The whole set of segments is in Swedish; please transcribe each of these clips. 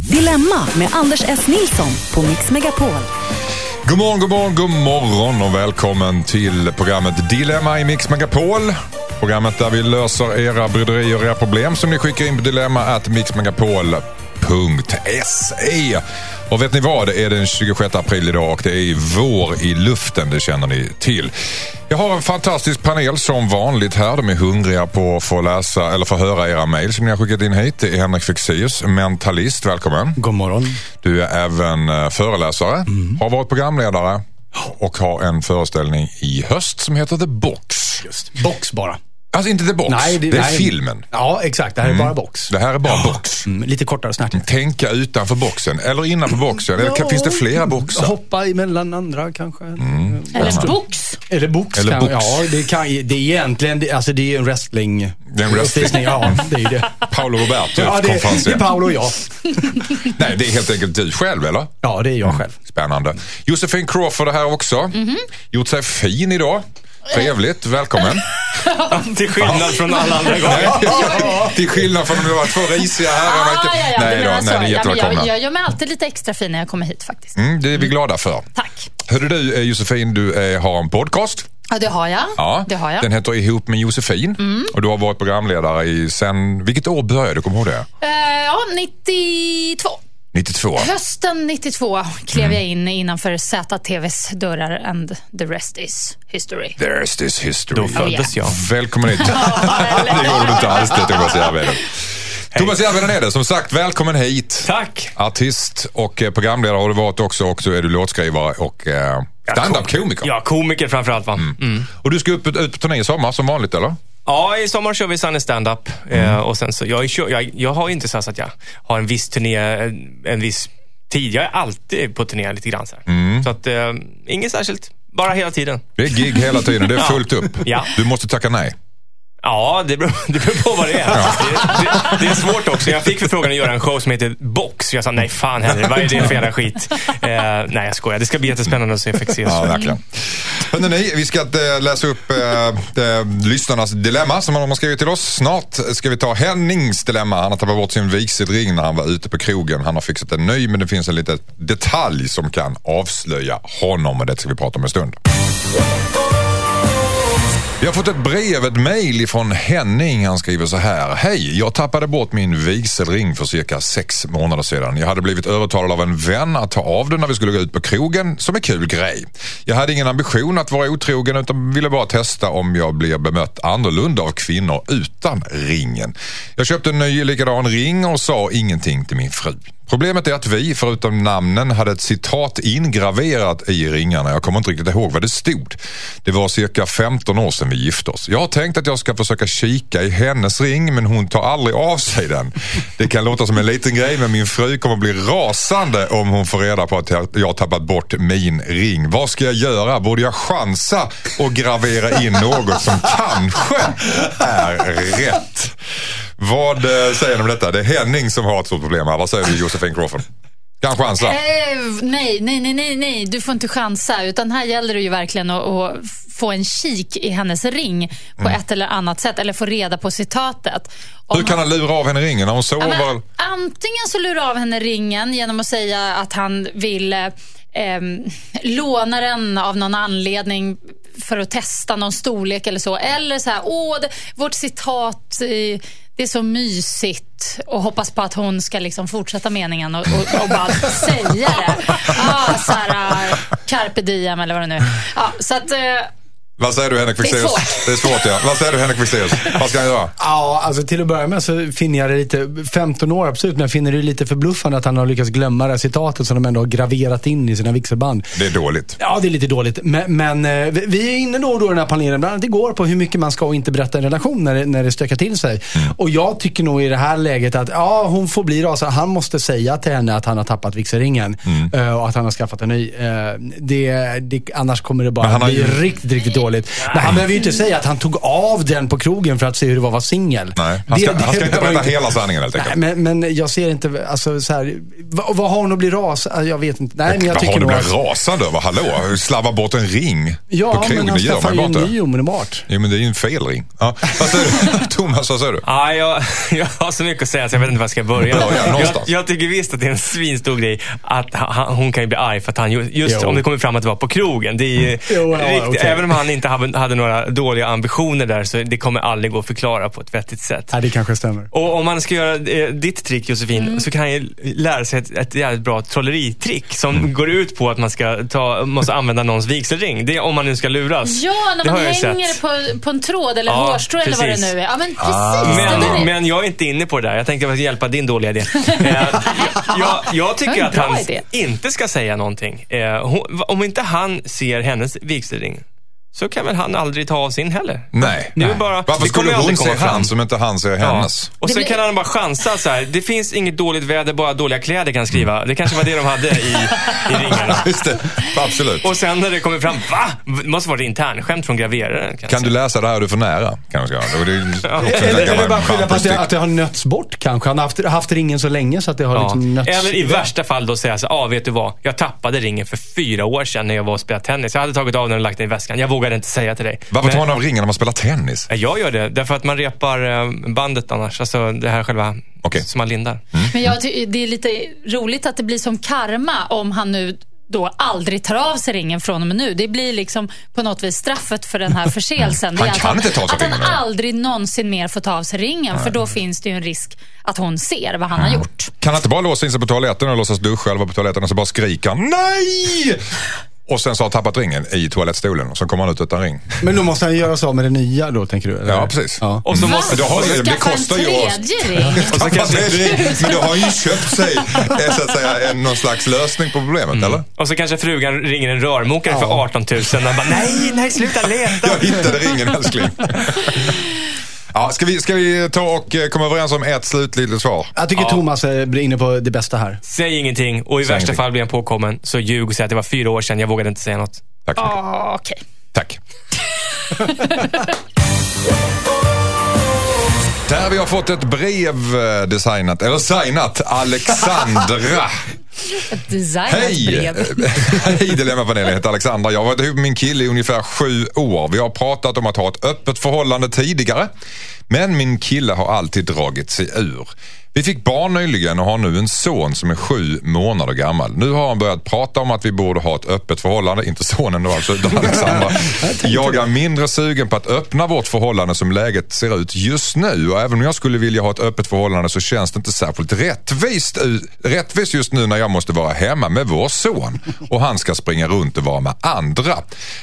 Dilemma med Anders S. Nilsson på Mix Megapol. God morgon, god morgon, god morgon och välkommen till programmet Dilemma i Mix Megapol. Programmet där vi löser era bryderier och era problem som ni skickar in på dilemma at mixmegapol.se dilemma.mixmegapol.se. Och vet ni vad? Det är den 26 april idag och det är vår i luften, det känner ni till. Jag har en fantastisk panel som vanligt här. De är hungriga på att få läsa eller få höra era mejl som ni har skickat in hit. Det är Henrik Fexeus, mentalist. Välkommen. God morgon. Du är även eh, föreläsare, har varit programledare och har en föreställning i höst som heter The Box. Just. Box bara. Alltså inte The Box, det, är nej. filmen. Ja, exakt. Det här är bara box. Det här är bara box. Mm, lite kortare och snärtigt. Tänka utanför boxen eller innanför boxen. Eller Ja. finns det flera boxar? Hoppa emellan andra kanske. Eller box. Eller box. Eller kan, box. Ja, det, kan, det är egentligen det, alltså det är en wrestling... Det är en wrestling. Ja, det är det. Paolo Roberto, Ja, det, det är. Paolo och jag. Nej, det är helt enkelt du själv eller? Ja, det är jag själv. Spännande. Josefin Crawford är här också. Gjort sig fin idag. Trevligt, välkommen. Till skillnad från alla andra gånger. Till skillnad från om det var två risiga herrar. Ah, ja, ja, nej då, nej, ni är jättevälkomna. jag, jag gör mig alltid lite extra fin när jag kommer hit faktiskt. Mm, det är vi glada för. Tack. Hörru du eh, Josefin, du eh, har en podcast. Ja, det har jag. Ja, Det har jag. Den heter Ihop med Josefin. Och du har varit programledare i sen, vilket år började du? Kommer du ihåg det? Eh, ja, 92. 92. Hösten 92 klev Mm. jag in innanför ZTVs dörrar and the rest is history. There's this history. Då föddes jag. Välkommen hit. det gjorde du inte alls det, Thomas Järvheden. Thomas Järvheden är det. Som sagt, välkommen hit. Tack. Artist och eh, programledare har du varit också. Och så är du låtskrivare och eh, stand-up-komiker. Ja, komiker framförallt va? Mm. Och du ska upp, ut på turné i sommar som vanligt, eller? Ja, i sommar kör vi Sunny stand-up. Eh, och sen så, jag, jag, jag har inte så, att jag har en viss turné, en, en viss tid. Jag är alltid på turné lite grann så här. Så att, eh, inget särskilt. Bara hela tiden. Det är gig hela tiden. Det är fullt upp. Ja. Du måste tacka nej. Ja, det beror, det beror på vad det är. Det, det, det är svårt också. Jag fick förfrågan att göra en show som heter Box. Jag sa nej, fan heller. Vad är det för jävla skit? Eh, nej, jag skojar. Det ska bli jättespännande att se Fexeus. Ja, verkligen. Hörrni, ni, vi ska eh, läsa upp eh, lyssnarnas dilemma som de har skrivit till oss. Snart ska vi ta Hennings dilemma. Han har tappat bort sin vigselring när han var ute på krogen. Han har fixat en ny men det finns en liten detalj som kan avslöja honom och det ska vi prata om en stund. Vi har fått ett brev, ett mejl ifrån Henning. Han skriver så här. Hej, jag tappade bort min vigselring för cirka sex månader sedan. Jag hade blivit övertalad av en vän att ta av den när vi skulle gå ut på krogen som en kul grej. Jag hade ingen ambition att vara otrogen utan ville bara testa om jag blir bemött annorlunda av kvinnor utan ringen. Jag köpte en ny likadan ring och sa ingenting till min fru. Problemet är att vi, förutom namnen, hade ett citat ingraverat i ringarna. Jag kommer inte riktigt ihåg vad det stod. Det var cirka 15 år sedan vi gifte oss. Jag har tänkt att jag ska försöka kika i hennes ring men hon tar aldrig av sig den. Det kan låta som en liten grej men min fru kommer bli rasande om hon får reda på att jag har tappat bort min ring. Vad ska jag göra? Borde jag chansa och gravera in något som kanske är rätt? Vad eh, säger ni om detta? Det är Henning som har ett stort problem här. Vad säger du Josefin Crawford? Kan chansa. Eh, nej, nej, nej, nej, nej, du får inte chansa. Utan här gäller det ju verkligen att, att få en kik i hennes ring på ett eller annat sätt. Eller få reda på citatet. Om Hur kan han lura av henne ringen när hon Ja, sover? men, antingen så lurar av henne ringen genom att säga att han vill eh, em, låna den av någon anledning för att testa någon storlek eller så. Eller så här, åh, det, vårt citat, eh, det är så mysigt och hoppas på att hon ska liksom fortsätta meningen och, och, och bara säga det. Ah, så här, ah, carpe diem eller vad det nu är. ja, Så att, eh, Vad säger du Henrik Det är Fexeus? svårt. Det är svårt ja. Vad säger du Henrik Fexeus? Vad ska han göra? Ja, alltså till att börja med så finner jag det lite, 15 år absolut, men jag finner det lite förbluffande att han har lyckats glömma det här citatet som de ändå har graverat in i sina vigselband. Det är dåligt. Ja, det är lite dåligt. Men, men eh, vi- är inne då och då i den här panelen, bland annat igår, på hur mycket man ska och inte berätta en relation när det, när det stökar till sig. Och jag tycker nog i det här läget att ja, hon får bli rasande. Han måste säga till henne att han har tappat vigselringen eh, och att han har skaffat en ny. Eh, Det, det, annars kommer det bara bli ju- riktigt, riktigt Ja, dåligt. Men han behöver ju inte säga att han tog av den på krogen för att se hur det var att vara singel. Nej, han ska, Det- det han ska inte berätta inte- hela sanningen helt enkelt. Nej, men, men jag ser inte, alltså så här, vad, vad har hon att bli ras? Alltså, Jag vet inte. Nej, men jag Vad tycker har du nog blivit att... rasande över? Hallå? Slarva bort en ring Ja, på krogen, men han det gör man ju bara en inte. ny omedelbart. Jo, men det är ju en fel ring. Ja. Vad säger du? Thomas, vad säger du? Ja, jag, jag har så mycket att säga så jag vet inte var jag ska börja. Börja jag, någonstans. jag tycker visst att det är en svinstor grej att han, hon kan ju bli arg för att han, ju- just Jo. om det kommer fram att det var på krogen. Det är ju Jo, ja, riktigt, okej. Även om han inte hade, hade några dåliga ambitioner där så det kommer aldrig gå att förklara på ett vettigt sätt. Nej, det kanske stämmer. Och om man ska göra eh, ditt trick Josefin, Mm. så kan han lära sig ett, ett jävligt bra trolleritrick som går ut på att man ska ta, måste använda någons vigselring. Det är om man nu ska luras. Ja, när Det man hänger på, på en tråd eller Ja, hårstrå eller vad det nu är. Ja, men precis. är- Men, men jag är inte inne på det där. Jag tänkte att hjälpa din dåliga idé. Eh, jag, jag tycker att han idé. inte ska säga någonting. Eh, hon, om inte han ser hennes vigselring så kan väl han aldrig ta av sin heller. Nej. Det är väl bara, Varför det skulle hon aldrig se komma fram. hans om inte han ser hennes? Och Det sen blir- kan han bara chansa så här. Det finns inget dåligt väder, bara dåliga kläder kan skriva. Det kanske var det de hade i, i ringarna. Just det, absolut. Och sen när det kommer fram, va? Det måste vara ett internskämt från graveraren. Kan du läsa det här är du för nära? Kan säga. Och det är en Eller, gammal eller bara skylla på att det, att det har nötts bort kanske. Han har haft, haft ringen så länge så att det har Ja. liksom nötts. Eller i värsta fall då säga så ja ah, vet du vad? Jag tappade ringen för fyra år sedan när jag var och spelade tennis. Jag hade tagit av den och lagt den i väskan. Jag vågade inte säga till dig. Varför tar man av ringen när man spelar tennis? Ja, Jag gör det, därför att man repar eh, bandet annars. Alltså det här själva Okej. som man lindar. Men jag det är lite roligt att det blir som karma om han nu då aldrig tar av sig ringen från och med nu. Det blir liksom på något vis straffet för den här förseelsen. Han kan inte ta av sig Att han ringen, aldrig någonsin mer får ta av sig ringen. För då finns det ju en risk att hon ser vad han har gjort. Kan han inte bara låsa in sig på toaletten och låtsas duscha eller vara på toaletten och så bara skrika nej? Och sen så har han tappat ringen i toalettstolen och så kommer han ut utan ring. Men då måste han göra så med det nya då, tänker du? eller? Ja, precis. Ja. Och så Va? måste... det har- det Skaffa kostar en ju oss. Tappat kanske, tredje ring, men då har han ju köpt sig eh, så att säga, en, någon slags lösning på problemet, eller? och så kanske frugan ringer en rörmokare för 18 000 och bara, nej, nej, sluta leta. Jag hittade ringen älskling. Ja, ska, vi, ska vi ta och eh, komma överens om ett slutligt svar? Jag tycker Thomas är inne på det bästa här. Säg ingenting och i Säg värsta ingenting. fall blir han påkommen. Så ljug och säg att det var fyra år sedan, jag vågade inte säga något. Tack så mycket. Ah, Okej. Tack. Där vi har fått ett brev eh, designat, eller signat, Alexandra. Designat Hej! Hej Dilemmapanelen, jag heter Alexandra. Jag har varit ihop med min kille i ungefär sju år. Vi har pratat om att ha ett öppet förhållande tidigare. Men min kille har alltid dragit sig ur. Vi fick barn nyligen och har nu en son som är sju månader gammal. Nu har han börjat prata om att vi borde ha ett öppet förhållande. Inte sonen då alltså, utan Alexandra. Jag är mindre sugen på att öppna vårt förhållande som läget ser ut just nu. Och även om jag skulle vilja ha ett öppet förhållande så känns det inte särskilt rättvist, rättvist just nu när jag måste vara hemma med vår son. Och han ska springa runt och vara med andra.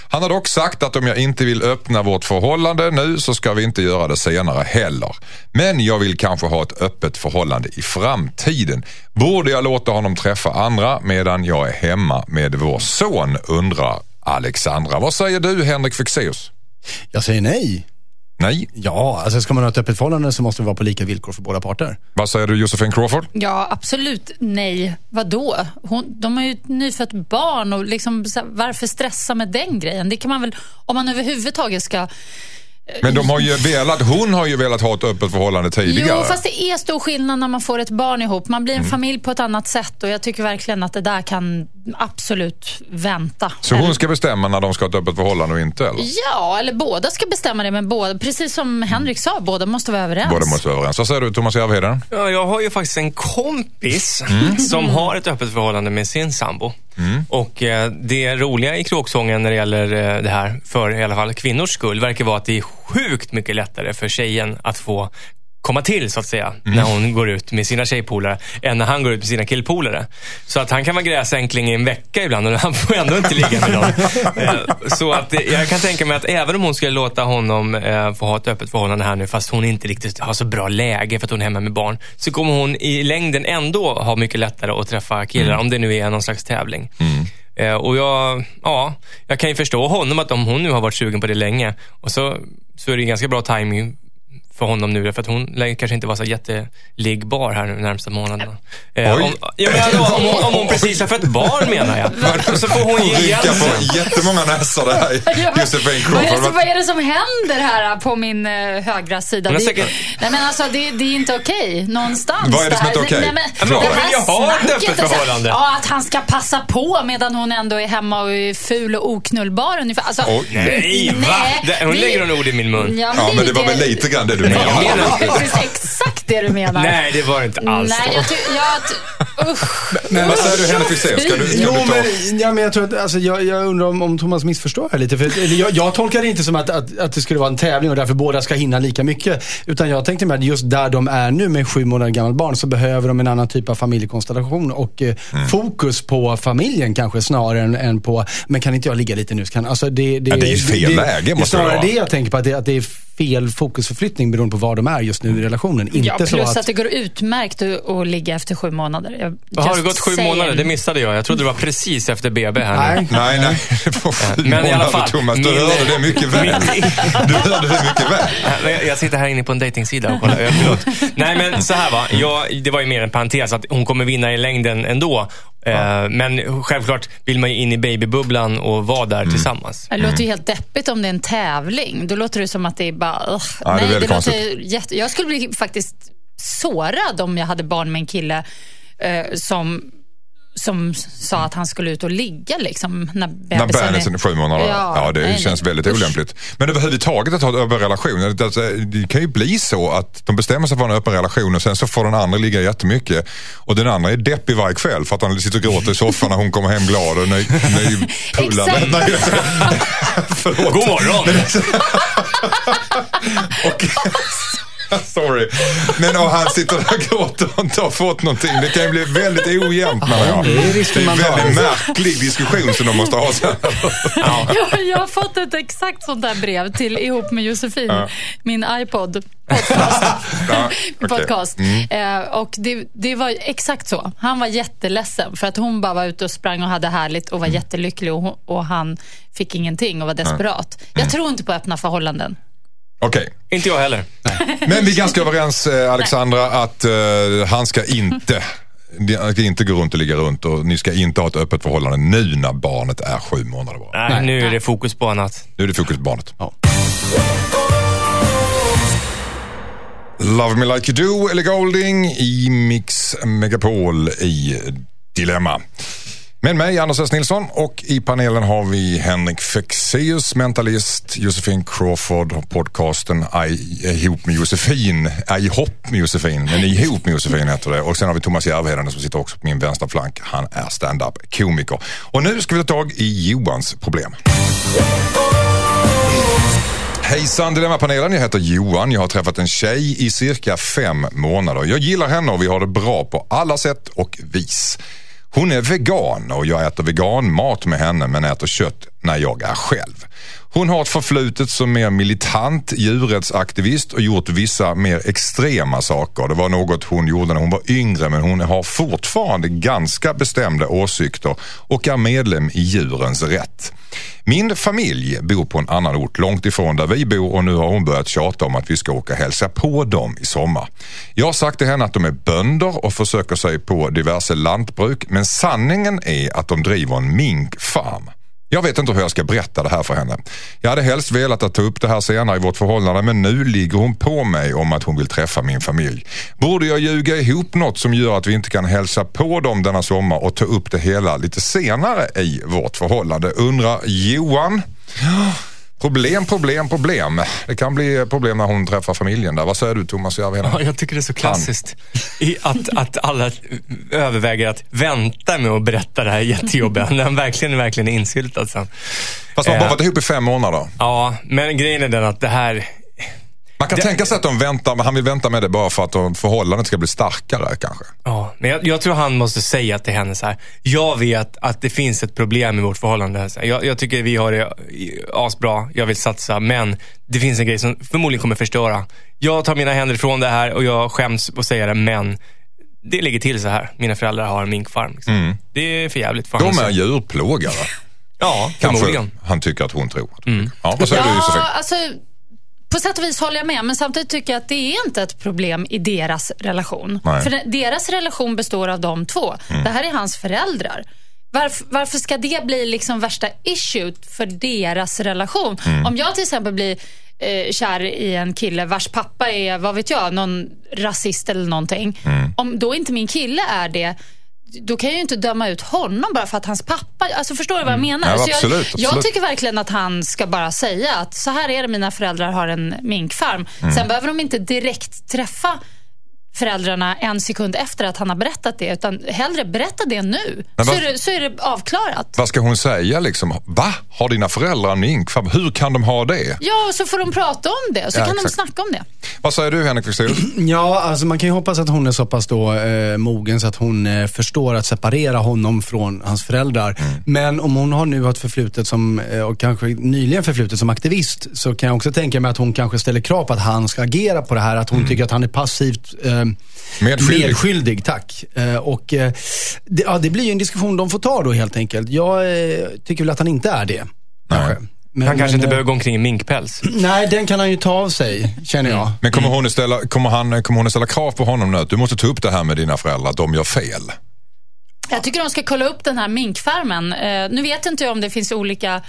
Han har dock sagt att om jag inte vill öppna vårt förhållande nu så ska vi inte göra det senare heller. Men jag vill kanske ha ett öppet förhållande i framtiden. Borde jag låta honom träffa andra medan jag är hemma med vår son, undrar Alexandra. Vad säger du Henrik Fexeus? Jag säger nej. Nej. Ja, alltså ska man ha ett öppet förhållande så måste det vara på lika villkor för båda parter. Vad säger du Josefin Crawford? Ja, absolut nej. Vadå? Hon, de har ju ett nyfött barn och liksom, varför stressa med den grejen? Det kan man väl, om man överhuvudtaget ska... Men de har ju velat, hon har ju velat ha ett öppet förhållande tidigare. Jo, fast det är stor skillnad när man får ett barn ihop. Man blir en familj på ett annat sätt och jag tycker verkligen att det där kan absolut vänta. Så hon ska bestämma när de ska ha ett öppet förhållande och inte eller? Ja, eller båda ska bestämma det, men båda, precis som Henrik sa, båda måste vara överens. Båda måste vara överens. Vad säger du Thomas Järvheden? Ja, jag har ju faktiskt en kompis Mm. som har ett öppet förhållande med sin sambo. Och eh, det roliga i kråksången när det gäller eh, det här, för i alla fall kvinnors skull, verkar vara att det är sjukt mycket lättare för tjejen att få komma till så att säga, Mm. när hon går ut med sina tjejpolare, än när han går ut med sina killpolare. Så att han kan vara gräsänkling i en vecka ibland och han får ändå inte ligga med någon. Eh, Så att eh, jag kan tänka mig att även om hon skulle låta honom eh, få ha ett öppet förhållande här nu, fast hon inte riktigt har så bra läge för att hon är hemma med barn, så kommer hon i längden ändå ha mycket lättare att träffa killar, om det nu är någon slags tävling. Eh, och jag, ja, jag kan ju förstå honom att om hon nu har varit sugen på det länge, och så, så är det ganska bra timing för honom nu. För att hon lär kanske inte vara så jätteliggbar här nu de närmsta månaderna. Eh, Oj. om, ja, men alltså, om, hon- om hon precis har fött barn menar jag. Så får hon ge igen på jättemånga näsor det här. Men- Josefin vad, är det, som- Crawford. vad är det som händer här på min eh, högra sida? Det, säkert- nej men alltså det, det är inte okej någonstans. Vad är det som inte okej? Nej, men, Ja, men hon det vill här ju ha ett öppet är förhållande. Ja, att han ska passa på medan hon ändå är hemma och är ful och oknullbar ungefär. Alltså, Oj. Nej, va? Det- Hon det- lägger hon ord i min mun. Ja, Ja, men det var är väl lite grann det du Ja, menade. det är precis exakt det du menar. Nej, det var det inte alls. Nej, jag tycker... Jag, usch. Vad säger du Henrik Fexeus? Ska du, ska Jo, du ta... men, ja, men jag, tror att, alltså, jag, jag undrar om, om Thomas missförstår här lite. För, eller jag, jag tolkar det inte som att, att, att det skulle vara en tävling och därför båda ska hinna lika mycket. Utan jag tänkte med att just där de är nu med sju månader gammalt barn så behöver de en annan typ av familjekonstellation och eh, Mm. fokus på familjen kanske snarare än, än på, men kan inte jag ligga lite nu? Kan, alltså det, det, Ja, det är ju fel läge, måste det snarare vara. det jag tänker på, att det, att det är fel fokusförflyttning beroende på var de är just nu i relationen. Inte Ja, plus så att... att, det går utmärkt att, att ligga efter sju månader. Jag, Har det gått sju saying. månader? Det missade jag. Jag trodde det var precis efter BB här nu. nej, Nej, nej. Det var sju Men i alla fall, Thomas. Du min- hörde det mycket väl. Du hörde det mycket väl. Nej, Jag sitter här inne på en dejtingsida och kollar. Förlåt. Nej, men så här va. Jag, det var ju mer en parentes att hon kommer vinna i längden ändå. Eh, Men självklart vill man ju in i babybubblan och vara där Mm. tillsammans. Det låter ju helt deppigt om det är en tävling. Då låter det som att det är bara... ugh. Ja, det är väldigt låter jätte... Jag skulle bli faktiskt sårad om jag hade barn med en kille eh, som, som sa att han skulle ut och ligga liksom, när När bebisen bebisen är sju månader. Ja, Ja, det nej, känns nej. väldigt Usch. olämpligt. Men överhuvudtaget att ha en öppen relation. Alltså, Det kan ju bli så att de bestämmer sig för en öppen relation och sen så får den andra ligga jättemycket. Och den andra är deppig varje kväll för att han sitter och gråter i soffan när hon kommer hem glad och ny, nypullad. Förlåt. God morgon! Och, sorry. Men och han sitter där och gråter och inte har fått någonting. Det kan ju bli väldigt ojämnt menar jag. det är en väldigt märklig diskussion som de måste ha sen. Jag, jag har fått ett exakt sånt där brev till ihop med Josefin, min iPod. Podcast. Ja, okej. podcast. Eh, och det, det var exakt så. Han var jätteledsen för att hon bara var ute och sprang och hade härligt och var jättelycklig och, hon, och han fick ingenting och var desperat. Jag tror inte på öppna förhållanden. Okej. Inte jag heller. Men vi är ganska överens eh, Alexandra att eh, han ska inte han ska inte gå runt och ligga runt och ni ska inte ha ett öppet förhållande nu när barnet är sju månader bara. Nej, nu är det fokus på annat. Nu är det fokus på barnet. Ja. Love Me Like You Do, Ellie Golding i Mix Megapol i Dilemma. Med mig Anders S. Nilsson och i panelen har vi Henrik Fexeus, mentalist, Josefin Crawford, har podcasten I, ihop med Josefin, I hopp med Josefin, men ihop med Josefin heter det. Och sen har vi Thomas Järvheden som sitter också på min vänstra flank. Han är stand-up komiker. Och nu ska vi ta tag i Johans problem. Hejsan Dilemmapanelen, jag heter Johan. Jag har träffat en tjej i cirka fem månader. Jag gillar henne och vi har det bra på alla sätt och vis. Hon är vegan och jag äter veganmat med henne men äter kött när jag är själv. Hon har ett förflutet som mer militant djurrättsaktivist och gjort vissa mer extrema saker. Det var något hon gjorde när hon var yngre men hon har fortfarande ganska bestämda åsikter och är medlem i Djurens Rätt. Min familj bor på en annan ort långt ifrån där vi bor och nu har hon börjat tjata om att vi ska åka och hälsa på dem i sommar. Jag har sagt till henne att de är bönder och försöker sig på diverse lantbruk men sanningen är att de driver en minkfarm. Jag vet inte hur jag ska berätta det här för henne. Jag hade helst velat att ta upp det här senare i vårt förhållande men nu ligger hon på mig om att hon vill träffa min familj. Borde jag ljuga ihop något som gör att vi inte kan hälsa på dem denna sommar och ta upp det hela lite senare i vårt förhållande? Undrar Johan. Problem, problem, problem. Det kan bli problem när hon träffar familjen där. Vad säger du Thomas Järvheden? Ja, jag tycker det är så klassiskt. I att, att alla överväger att vänta med att berätta det här jättejobbiga. När han verkligen, verkligen är insyltad sen. Fast de har bara Eh. varit ihop i fem månader. Ja, men grejen är den att det här... Man kan Det- tänka sig att de väntar, han vill vänta med det bara för att de- förhållandet ska bli starkare kanske. Ja, men jag, jag tror han måste säga till henne så här. Jag vet att det finns ett problem i vårt förhållande. Så här, Jag, jag tycker vi har det asbra. Jag vill satsa. Men det finns en grej som förmodligen kommer förstöra. Jag tar mina händer ifrån det här och jag skäms och säger det. Men det ligger till så här. Mina föräldrar har en minkfarm. Liksom. Det är för jävligt för De är djurplågare. Ja, Kanske förmodligen. han tycker att hon tror. Ja, vad säger du Josefin? Ja, alltså, på sätt och vis håller jag med, men samtidigt tycker jag att det är inte ett problem i deras relation. Nej. För deras relation består av de två. Mm. Det här är hans föräldrar. Varför, varför ska det bli liksom värsta issue för deras relation? Mm. Om jag till exempel blir eh, kär i en kille vars pappa är, vad vet jag, någon rasist eller någonting. Mm. Om då inte min kille är det, då kan jag ju inte döma ut honom bara för att hans pappa... Alltså förstår du vad jag menar? Mm. Ja, Så jag, absolut, jag absolut. tycker verkligen att han ska bara säga att så här är det, mina föräldrar har en minkfarm. Mm. Sen behöver de inte direkt träffa föräldrarna en sekund efter att han har berättat det, utan hellre berätta det nu. Men Så vad- är, det, så är det avklarat. Vad ska hon säga liksom? Va? Har dina föräldrar en minkfarm? Hur kan de ha det? Ja, och så får de prata om det, så Ja, kan de exakt. snacka om det. Vad säger du Henrik Fexeus? Ja, alltså man kan ju hoppas att hon är så pass då, eh, mogen så att hon eh, förstår att separera honom från hans föräldrar. Men om hon har nu ett förflutet som, eh, och kanske nyligen förflutet som aktivist, så kan jag också tänka mig att hon kanske ställer krav på att han ska agera på det här. Att hon tycker att han är passivt eh, Medskyldig. medskyldig. Tack. Eh, och, eh, det, ja, det blir ju en diskussion de får ta då helt enkelt. Jag eh, tycker väl att han inte är det. Kanske. Men, Han kanske men, inte eh, behöver gå omkring i minkpäls. Nej, den kan han ju ta av sig, känner jag. Men kommer hon, att ställa, kommer, han, kommer hon att ställa krav på honom nu? Att du måste ta upp det här med dina föräldrar, att de gör fel? Jag tycker de ska kolla upp den här minkfarmen. Eh, nu vet inte jag om det finns olika...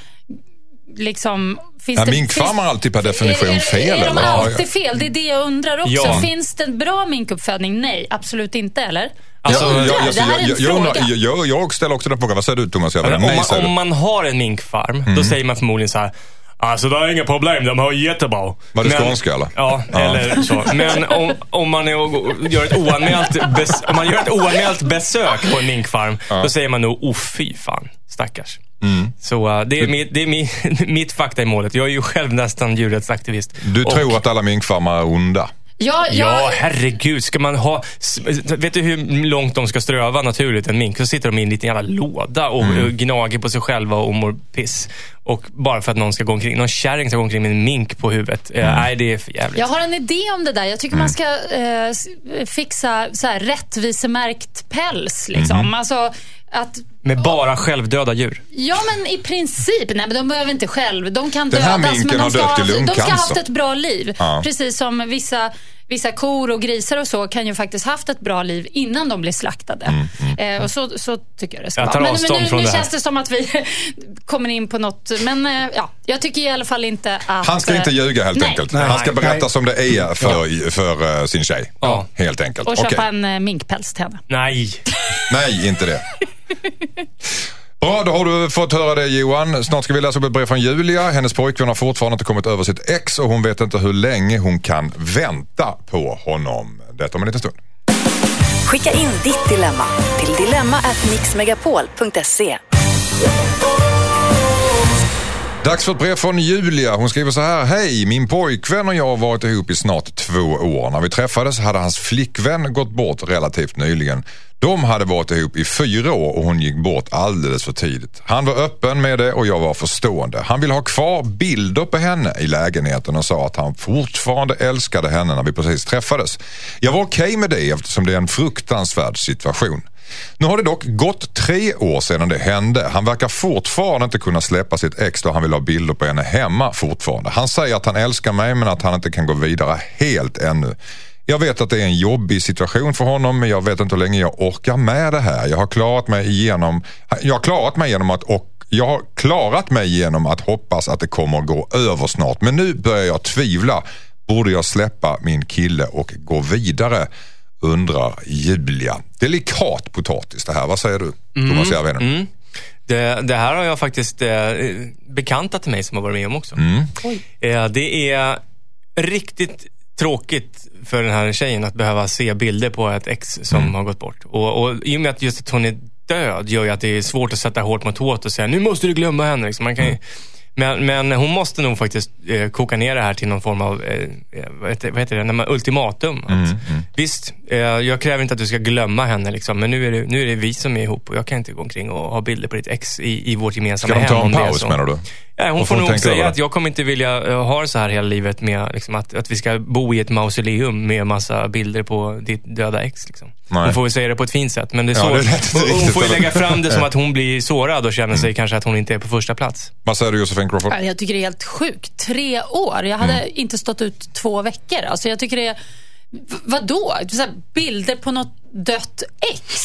Liksom, finns Ja, det, minkfarmar alltid per definition är, är, fel, Är de eller? Ja, alltid fel? Det är det jag undrar också. Ja. Finns det en bra minkuppfödning? Nej, absolut inte, eller? Alltså, jag undrar, jag, jag, det här är en jag, jag, ställer också den frågan. Vad säger du Thomas? Nej, om, man, säger om man har en minkfarm, då säger man förmodligen så här. Alltså det är inga problem, de har jättebra. Var det Men- skånska, eller? Ja, Ja. eller så. Men om, om, man gör ett oanmält bes, om man gör ett oanmält besök på en minkfarm, då säger man nog, oh fy fan, stackars. Mm. Så uh, det är, mitt, det är mi, mitt fakta i målet. Jag är ju själv nästan djurrättsaktivist. Du Och- tror att alla minkfarmar är onda? Ja, Ja, jag, herregud. Ska man ha... Vet du hur långt de ska ströva naturligt, en mink? Så sitter de i en liten jävla låda och Mm. gnager på sig själva och mår piss. Och bara för att någon ska gå omkring, någon kärring ska gå omkring med en mink på huvudet. Eh, Mm. Nej, det är för jävligt. jag har en idé om det där. Jag tycker man ska s- fixa så här, rättvisemärkt päls. Liksom. Mhm. Alltså, att Med bara självdöda djur. Ja, men i princip. Nej, men de behöver inte själv. De kan Den här dödas, minken men de ska, dött i ha, de ska ha haft ett bra liv. Ja. Precis som vissa, vissa kor och grisar och så kan ju faktiskt haft ett bra liv innan de blir slaktade. Eh, och så, så tycker jag det ska Jag vara. tar Men, men avstånd nu, nu det känns det som att vi kommer in på något. Men eh, ja, jag tycker i alla fall inte att... Han ska inte eh, ljuga helt nej. enkelt. Nej. Han ska berätta Nej. som det är för, för eh, sin tjej. Ja. Helt enkelt. Och köpa Okej. en eh, minkpäls till henne. Nej. Nej, inte det. Bra, då har du fått höra det Johan. Snart ska vi läsa upp ett brev från Julia. Hennes pojkvän har fortfarande inte kommit över sitt ex och hon vet inte hur länge hon kan vänta på honom. Detta om en liten stund. Skicka in ditt dilemma till dilemma@mixmegapol.se. Dags för ett brev från Julia. Hon skriver så här. Hej, min pojkvän och jag har varit ihop i snart två år. När vi träffades hade hans flickvän gått bort relativt nyligen. De hade varit ihop i fyra år och hon gick bort alldeles för tidigt. Han var öppen med det och jag var förstående. Han ville ha kvar bilder på henne i lägenheten och sa att han fortfarande älskade henne när vi precis träffades. Jag var okej med det eftersom det är en fruktansvärd situation. Nu har det dock gått tre år sedan det hände. Han verkar fortfarande inte kunna släppa sitt ex då han vill ha bilder på henne hemma fortfarande. Han säger att han älskar mig men att han inte kan gå vidare helt ännu. Jag vet att det är en jobbig situation för honom men jag vet inte hur länge jag orkar med det här. Jag har klarat mig igenom, jag har klarat mig genom att och jag har klarat mig genom att hoppas att det kommer att gå över snart. Men nu börjar jag tvivla. Borde jag släppa min kille och gå vidare? Undrar Julia. Delikat potatis det här. Vad säger du Thomas Järvheden? Mm. Det, det här har jag faktiskt eh, bekanta till mig som har varit med om också. Eh, det är riktigt tråkigt för den här tjejen att behöva se bilder på ett ex som har gått bort. Och, och I och med att just att hhon är död gör ju att det är svårt att sätta hårt mot hårt och säga nu måste du glömma henne. Liksom. Man kan ju, men, men hon måste nog faktiskt eh, koka ner det här till någon form av, eh, eh, vad, heter, vad heter det, När man, ultimatum. Att, Visst, eh, jag kräver inte att du ska glömma henne, liksom, men nu är, det, nu är det vi som är ihop och jag kan inte gå omkring och ha bilder på ditt ex i, i vårt gemensamma Ska de hem. ta en paus menar du? Ja, hon Och får får nog säga att jag kommer inte vilja eh, ha det så här hela livet med liksom, att, att vi ska bo i ett mausoleum med massa bilder på ditt döda ex. Liksom. Nej. Hon får väl säga det på ett fint sätt, men det är Ja, så. det lät inte hon, hon får ju lägga fram det som att hon blir sårad och känner sig kanske att hon inte är på första plats. Vad säger du Josefin? Crawford? Ja, Jag tycker det är helt sjukt. Tre år. Jag hade inte stått ut två veckor. Alltså jag tycker det är... v- Vadå? Så bilder på något dött ex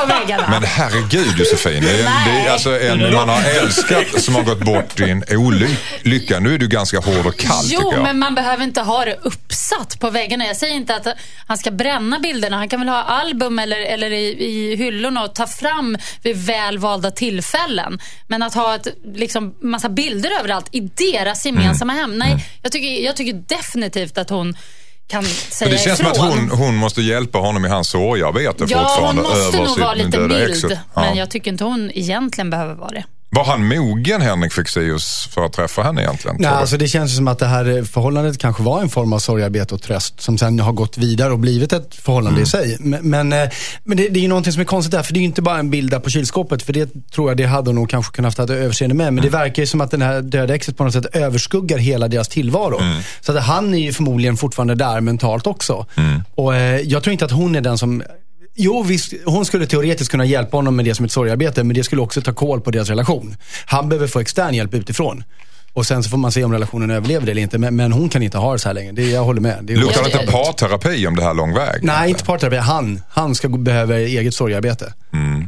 på väggarna. Men herregud Josefin, det är, det är alltså en man har älskat som har gått bort i en olycka. Nu är du ganska hård och kall Jo, tycker jag. men man behöver inte ha det uppsatt på väggarna. Jag säger inte att han ska bränna bilderna. Han kan väl ha album eller, eller i, i hyllorna och ta fram vid välvalda tillfällen. Men att ha ett, liksom, massa bilder överallt i deras gemensamma Mm. hem. Nej, jag, tycker, jag tycker definitivt att hon kan säga det känns ifrån. som att hon, hon måste hjälpa honom i hans sorgearbete Ja, hon fortfarande. måste över nog sitt vara lite mild. exet. Men Ja. jag tycker inte hon egentligen behöver vara det. Var han mogen Henrik Fexeus för att träffa henne egentligen? Nej, alltså det känns som att det här förhållandet kanske var en form av sorgarbete och tröst som sen har gått vidare och blivit ett förhållande i sig. Men, men, eh, men det, det är ju någonting som är konstigt där, för det är ju inte bara en bild där på kylskåpet, för det tror jag det hade hon nog kanske kunnat ett överseende med. Men det verkar ju som att den här döda exet på något sätt överskuggar hela deras tillvaro. Så att han är ju förmodligen fortfarande där mentalt också. Och eh, jag tror inte att hon är den som Jo, visst, hon skulle teoretiskt kunna hjälpa honom med det som ett sorgarbete, men det skulle också ta koll på deras relation. Han behöver få extern hjälp utifrån. Och sen så får man se om relationen överlever det eller inte. Men, men hon kan inte ha det så här länge. Det, jag håller med. Det Luktar det inte parterapi om det här lång väg? Nej, inte parterapi. Han, han ska behöva eget sorgarbete.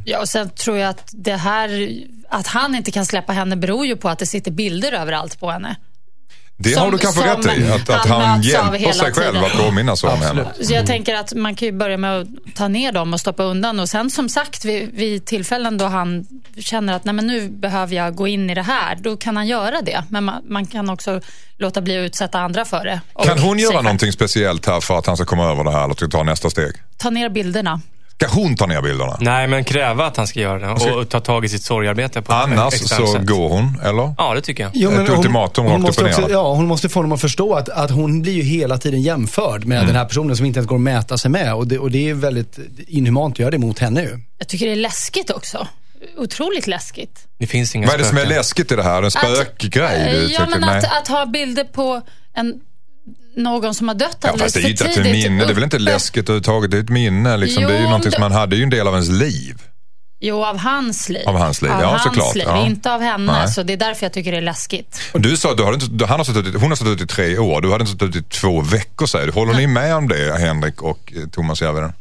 Ja, och sen tror jag att det här, att han inte kan släppa henne beror ju på att det sitter bilder överallt på henne. Det Som- har du kanske rätt i. Att, att han hjälper sig själv tiden. att påminna sig om henne. Så jag tänker att man kan ju börja med att ta ner dem och stoppa undan. Och sen som sagt, vid, vid tillfällen då han känner att Nej, men nu behöver jag gå in i det här, då kan han göra det. Men man, man kan också låta bli att utsätta andra för det. Kan hon göra någonting speciellt här för att han ska komma över det här eller ta nästa steg? Ta ner bilderna. Ska hon ta ner bilderna? Nej, men kräva att han ska göra det och, ska- ta tag i sitt sorgarbete på Annars så sätt. går hon, eller? Ja, det tycker jag. Jo, Ett ultimatum hon, rakt måste upp och ner. också, Ja, hon måste få honom att förstå att, att hon blir ju hela tiden jämförd med Mm. den här personen som inte ens går att mäta sig med. Och det, och det är väldigt inhumant att göra det mot henne ju. Jag tycker det är läskigt också. Otroligt läskigt. Det finns inga Vad är det som är spöken. läskigt i det här? En spökgrej? Du ja, men att, att ha bilder på en, någon som har dött Ja, alldeles fast det är ju för inte ett tidigt. minne. Det är väl inte läskigt överhuvudtaget. Det är ett minne. Liksom. det är ju Jo, någonting som man hade. Ju en del av ens liv. Jo, av hans liv. Av hans liv, av ja, hans såklart, Liv, ja. Inte av henne. Nej. Så det är därför jag tycker det är läskigt. Och Du sa att du hade inte, han har suttit, hon har suttit i tre år. Du hade inte suttit i två veckor säger du. Håller ni med om det, Henrik och eh, Thomas Järvheden?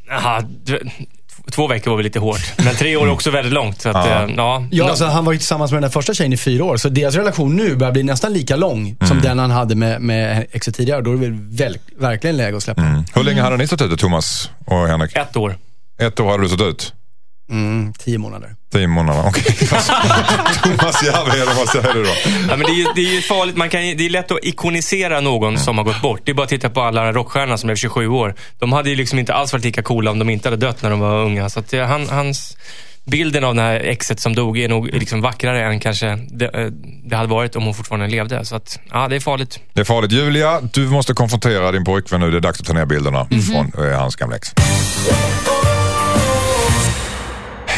Två veckor var väl lite hårt. Men tre år är också väldigt långt. Så att, Ja. ja. Ja, Ja, alltså, han var ju tillsammans med den där första tjejen i fyra år, så deras relation nu börjar bli nästan lika lång Mm. som den han hade med, med exet tidigare. Då är det väl verkligen läge att släppa. Mm. Hur länge hade ni suttit ute, Thomas och Henrik? Ett år. Ett år hade du suttit ut? Mm, tio månader. Tio månader, okej. Thomas Järvheden, vad säger du då? Ja, men det, är ju, det är ju farligt. Man kan, ju- det är lätt att ikonisera någon som har gått bort. Det är bara att titta på alla rockstjärnor som blev 27 år. De hade ju liksom inte alls varit lika coola om de inte hade dött när de var unga. Så att, han, hans, bilden av det här exet som dog är nog liksom vackrare än kanske det, eh, det hade varit om hon fortfarande levde. Så att, ja, det är farligt. Det är farligt. Julia, du måste konfrontera din pojkvän nu. Det är dags att ta ner bilderna från eh, hans gamla ex.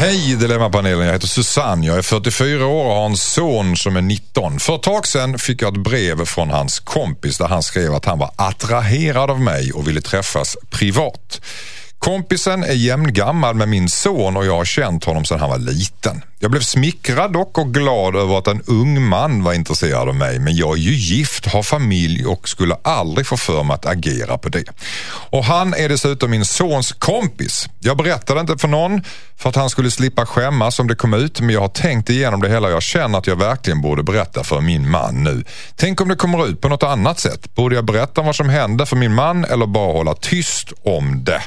Hej Dilemmapanelen, jag heter Susanne. Jag är 44 år och har en son som är 19. För ett tag sedan fick jag ett brev från hans kompis där han skrev att han var attraherad av mig och ville träffas privat. Kompisen är jämngammal med min son och jag har känt honom sedan han var liten. Jag blev smickrad dock och glad över att en ung man var intresserad av mig men jag är ju gift, har familj och skulle aldrig få för mig att agera på det. Och han är dessutom min sons kompis. Jag berättade inte för någon för att han skulle slippa skämmas om det kom ut men jag har tänkt igenom det hela och jag känner att jag verkligen borde berätta för min man nu. Tänk om det kommer ut på något annat sätt. Borde jag berätta vad som hände för min man eller bara hålla tyst om det?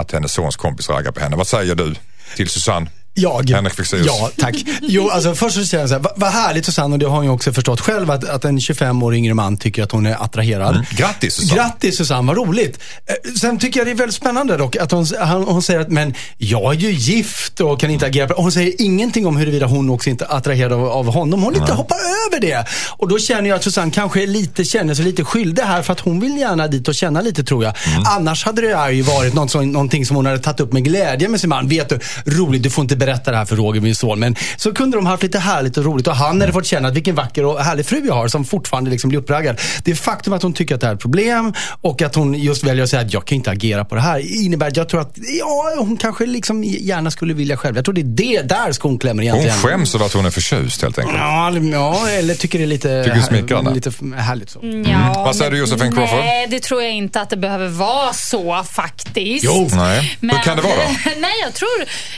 Att hennes sons kompis raggar på henne. Vad säger du till Susanne? Jag? Henrik Fexeus. Ja, tack. Jo, alltså först så säger jag så här, vad, härligt Susanne, och det har hon ju också förstått själv, att, att en 25 år yngre man tycker att hon är attraherad. Mm. Grattis Susanne. Grattis Susanne, vad roligt. Eh, Sen tycker jag det är väldigt spännande dock att hon, han, hon säger att men jag är ju gift och kan inte agera på Hon säger ingenting om huruvida hon också inte är attraherad av, av honom. Hon lite hoppar över det. Och då känner jag att Susanne kanske lite, känner sig lite skyldig här för att hon vill gärna dit och känna lite tror jag. Mm. Annars hade det ju varit något som, någonting som hon hade tagit upp med glädje med sin man. Vet du, roligt, du får inte berätta det här för Roger, min son. Men så kunde de haft lite härligt och roligt och han hade fått känna att vilken vacker och härlig fru jag har som fortfarande liksom blir uppraggad. Det faktum att hon tycker att det här är ett problem och att hon just väljer att säga att jag kan inte agera på det här innebär att jag tror att ja, hon kanske liksom gärna skulle vilja själv. Jag tror det är det där skon klämmer egentligen. Hon skäms över att hon är förtjust helt enkelt. Ja, ja, eller tycker det är lite, Tycker smickrande. lite härligt så. Ja, Vad säger men- du, Josefin Crawford? Nej, det tror jag inte att det behöver vara så faktiskt. Jo. Nej. Hur kan det vara då? nej, jag tror,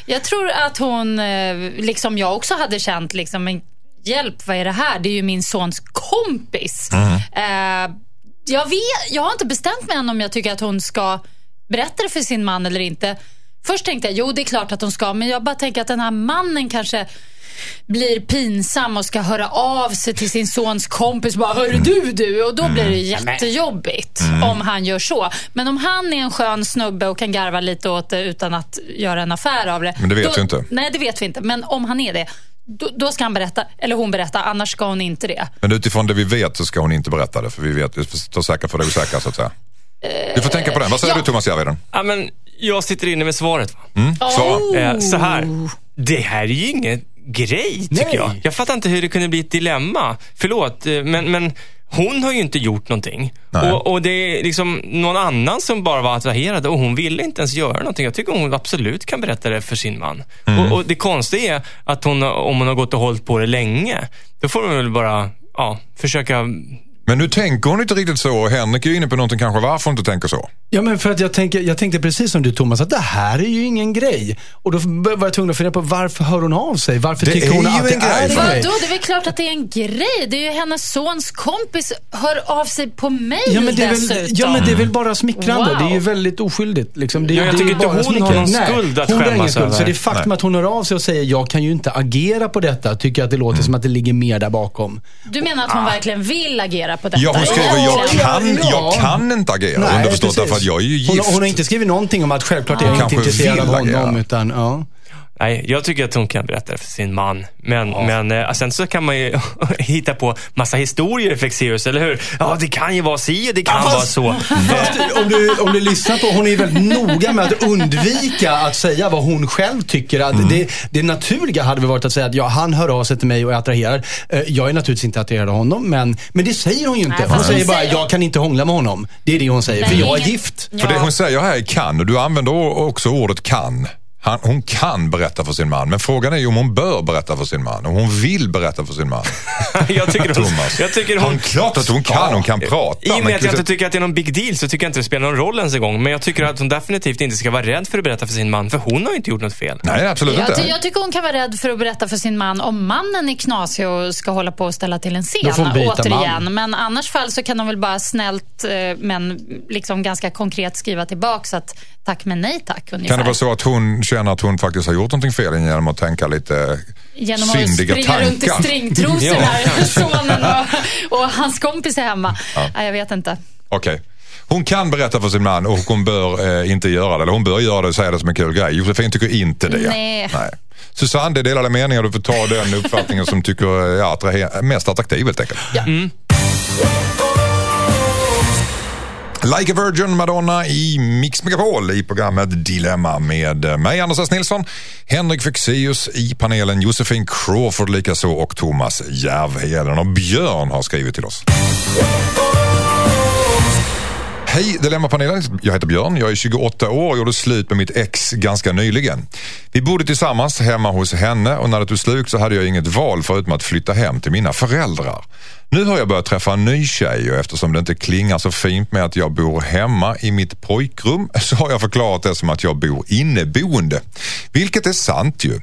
jag tror att hon, eh, liksom jag också hade känt, liksom, men hjälp, vad är det här? Det är ju min sons kompis. Mm. Eh, jag, vet, jag har inte bestämt mig än om jag tycker att hon ska berätta det för sin man eller inte. Först tänkte jag, jo det är klart att hon ska, men jag bara tänker att den här mannen kanske blir pinsam och ska höra av sig till sin sons kompis. Bara, Hörru du du! Och då blir det jättejobbigt om han gör så. Men om han är en skön snubbe och kan garva lite åt det utan att göra en affär av det. Men det vet då, vi inte. Nej, det vet vi inte. Men om han är det, då, då ska han berätta. Eller hon berätta, annars ska hon inte det. Men utifrån det vi vet så ska hon inte berätta det. För vi vet, vi står säkra för det osäkra så att säga. Du får tänka på den. Vad säger ja. du Thomas Järvheden? Ja, men jag sitter inne med svaret. Va? Mm? Svara. Eh, så här. Det här är ju ingen grej, tycker Nej. jag. Jag fattar inte hur det kunde bli ett dilemma. Förlåt, eh, men, men hon har ju inte gjort någonting. Och, och det är liksom någon annan som bara var attraherad och hon ville inte ens göra någonting. Jag tycker hon absolut kan berätta det för sin man. Och, och det konstiga är att hon, om hon har gått och hållit på det länge, då får hon väl bara ja, försöka Men nu tänker hon inte riktigt så. Henrik är ju inne på någonting kanske varför hon inte tänker så. Ja, men för att jag, tänker, jag tänkte precis som du Thomas, att det här är ju ingen grej. Och då var jag tvungen att fundera på varför hör hon av sig? Varför Det tycker är hon att det är en grej? Vadå? Det är väl klart att det är en grej. Det är ju hennes sons kompis hör av sig på mail Ja men, det är dessutom. väl, ja men det är väl bara smickrande. Wow. Det är ju väldigt oskyldigt. Liksom. Det, är- Ja, jag det tycker inte bara hon smicker. har någon skuld att hon har ingen skämmas skuld. Så över. det faktum Nej. att hon hör av sig och säger jag kan ju inte agera på detta, tycker jag att det låter som att det ligger mer där bakom. Du menar att hon verkligen vill agera på detta? Ja, hon skriver jag Ja, kan, ja. jag kan inte agera. Underförstått precis. därför att jag är ju hon, gift. hon har inte skrivit någonting om att självklart är jag Kanske inte intresserad av honom. agera. Utan, ja. Nej, jag tycker att hon kan berätta det för sin man. Men, men eh, sen så kan man ju hitta på massa historier i Fexeus, eller hur? Ja, det kan ju vara si och det kan vara så. Fast om du, om du lyssnar på, hon är väldigt noga med att undvika att säga vad hon själv tycker. Att Mm. det, det naturliga hade väl varit att säga att ja, han hör av sig till mig och är attraherad. Eh, Jag är naturligtvis inte attraherad av honom, men, men det säger hon ju inte. Hon fast säger bara, jag kan inte hångla med honom. Det är det hon säger, för jag är gift. För det hon säger här är kan och du använder också ordet kan. Han, hon kan berätta för sin man, men frågan är ju om hon bör berätta för sin man. Om hon vill berätta för sin man. jag tycker hon, Thomas. jag tycker Hon, hon, klart att hon kan, hon kan prata. I och men med att jag inte tycker att det är någon big deal så tycker jag inte det spelar någon roll ens en gång. Men jag tycker att hon definitivt inte ska vara rädd för att berätta för sin man, för hon har ju inte gjort något fel. Nej, absolut Jag, ty- inte. jag tycker hon kan vara rädd för att berätta för sin man om mannen är knasig och ska hålla på och ställa till en Då får scen. hon byta Återigen. man. Men annars fall så kan hon väl bara snällt eh, men liksom ganska konkret skriva tillbaks att tack men nej tack ungefär. Kan det vara så att hon känner att hon faktiskt har gjort någonting fel genom att tänka lite Genom att syndiga springa runt i tankar? stringtrosor Ja. när sonen och, och hans kompis är hemma. Nej, jag vet inte. Okej. Hon kan berätta för sin man och hon bör eh, inte göra det. Eller hon bör göra det och säga det som en kul grej. Josefin tycker inte det. Nej. Susanne, det är delade meningar. Du får ta den uppfattningen som tycker ja, attraher- mest attraktiv helt enkelt. Ja. Like a Virgin Madonna i Mix Megapol i programmet Dilemma med eh, mig Anders S. Nilsson, Henrik Fexeus i panelen, Josefin Crawford likaså och Thomas Järvheden och Björn har skrivit till oss. Hej Dilemmapanelen, jag heter Björn, jag är 28 år och gjorde slut med mitt ex ganska nyligen. Vi bodde tillsammans hemma hos henne och när det tog slut så hade jag inget val förutom att flytta hem till mina föräldrar. Nu har jag börjat träffa en ny tjej och eftersom det inte klingar så fint med att jag bor hemma i mitt pojkrum så har jag förklarat det som att jag bor inneboende. Vilket är sant ju.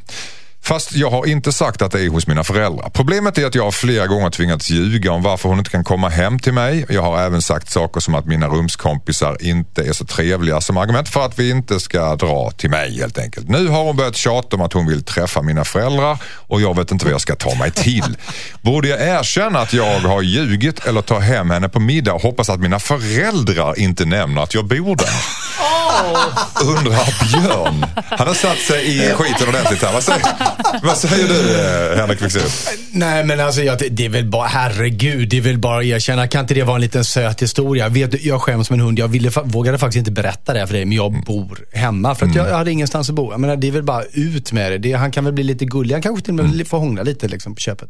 Fast jag har inte sagt att det är hos mina föräldrar. Problemet är att jag har flera gånger tvingats ljuga om varför hon inte kan komma hem till mig. Jag har även sagt saker som att mina rumskompisar inte är så trevliga som argument för att vi inte ska dra till mig helt enkelt. Nu har hon börjat tjata om att hon vill träffa mina föräldrar och jag vet inte vad jag ska ta mig till. Borde jag erkänna att jag har ljugit eller ta hem henne på middag och hoppas att mina föräldrar inte nämner att jag bor där? Undrar Björn. Han har satt sig i skiten ordentligt här. Vad säger, Vad säger du eh, Henrik Fexeus? Nej men alltså jag, det är väl bara, herregud, det är väl bara att erkänna. Kan inte det vara en liten söt historia? Vet, du, jag skäms som en hund. Jag ville, vågade faktiskt inte berätta det för dig, men jag bor hemma. För att jag, jag hade ingenstans att bo. Jag menar, det är väl bara ut med det. det. Han kan väl bli lite gullig. Han kanske till och med får hångla lite liksom, på köpet.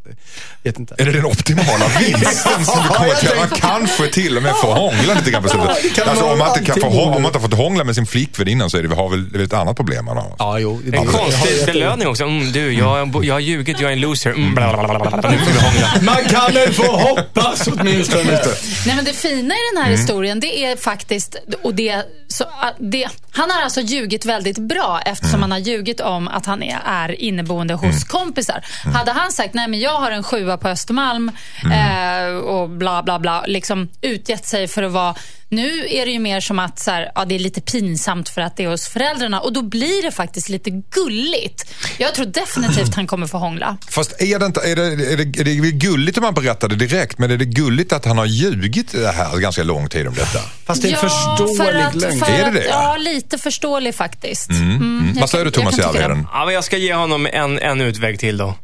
Vet inte. Är det den optimala vinsten som du kommer till? Man kanske till och med får hångla lite grann på slutet. Alltså, om, man inte kan få, om man inte har fått hångla med sin flickvän innan så är det, har väl, det är ett annat problem man har. Ja, jo. det- En konstig belöning också. Mm, du, jag, jag har ljugit, jag är en loser. Mm, bla, bla, bla, bla. Nu får vi hångla. Man kan väl få hoppas åtminstone. Nej, men det fina i den här historien, det är faktiskt... Och det, så, det, han har alltså ljugit väldigt bra eftersom han har ljugit om att han är, är inneboende hos kompisar. Hade han sagt, nej men jag har en sjua på Östermalm eh, och bla bla bla, liksom utgett sig för att vara nu är det ju mer som att så här, ja, det är lite pinsamt för att det är hos föräldrarna och då blir det faktiskt lite gulligt. Jag tror definitivt han kommer få hångla. Fast är det, inte, är, det, är, det, är det gulligt om man berättar det direkt, men är det gulligt att han har ljugit det här ganska lång tid om detta? Fast det är en för förståelig att, lögn. för Är det det? Ja, lite förståelig faktiskt. Mm. jag Vad säger du Thomas. Järvheden? Ja, men jag ska ge honom en, en utväg till då.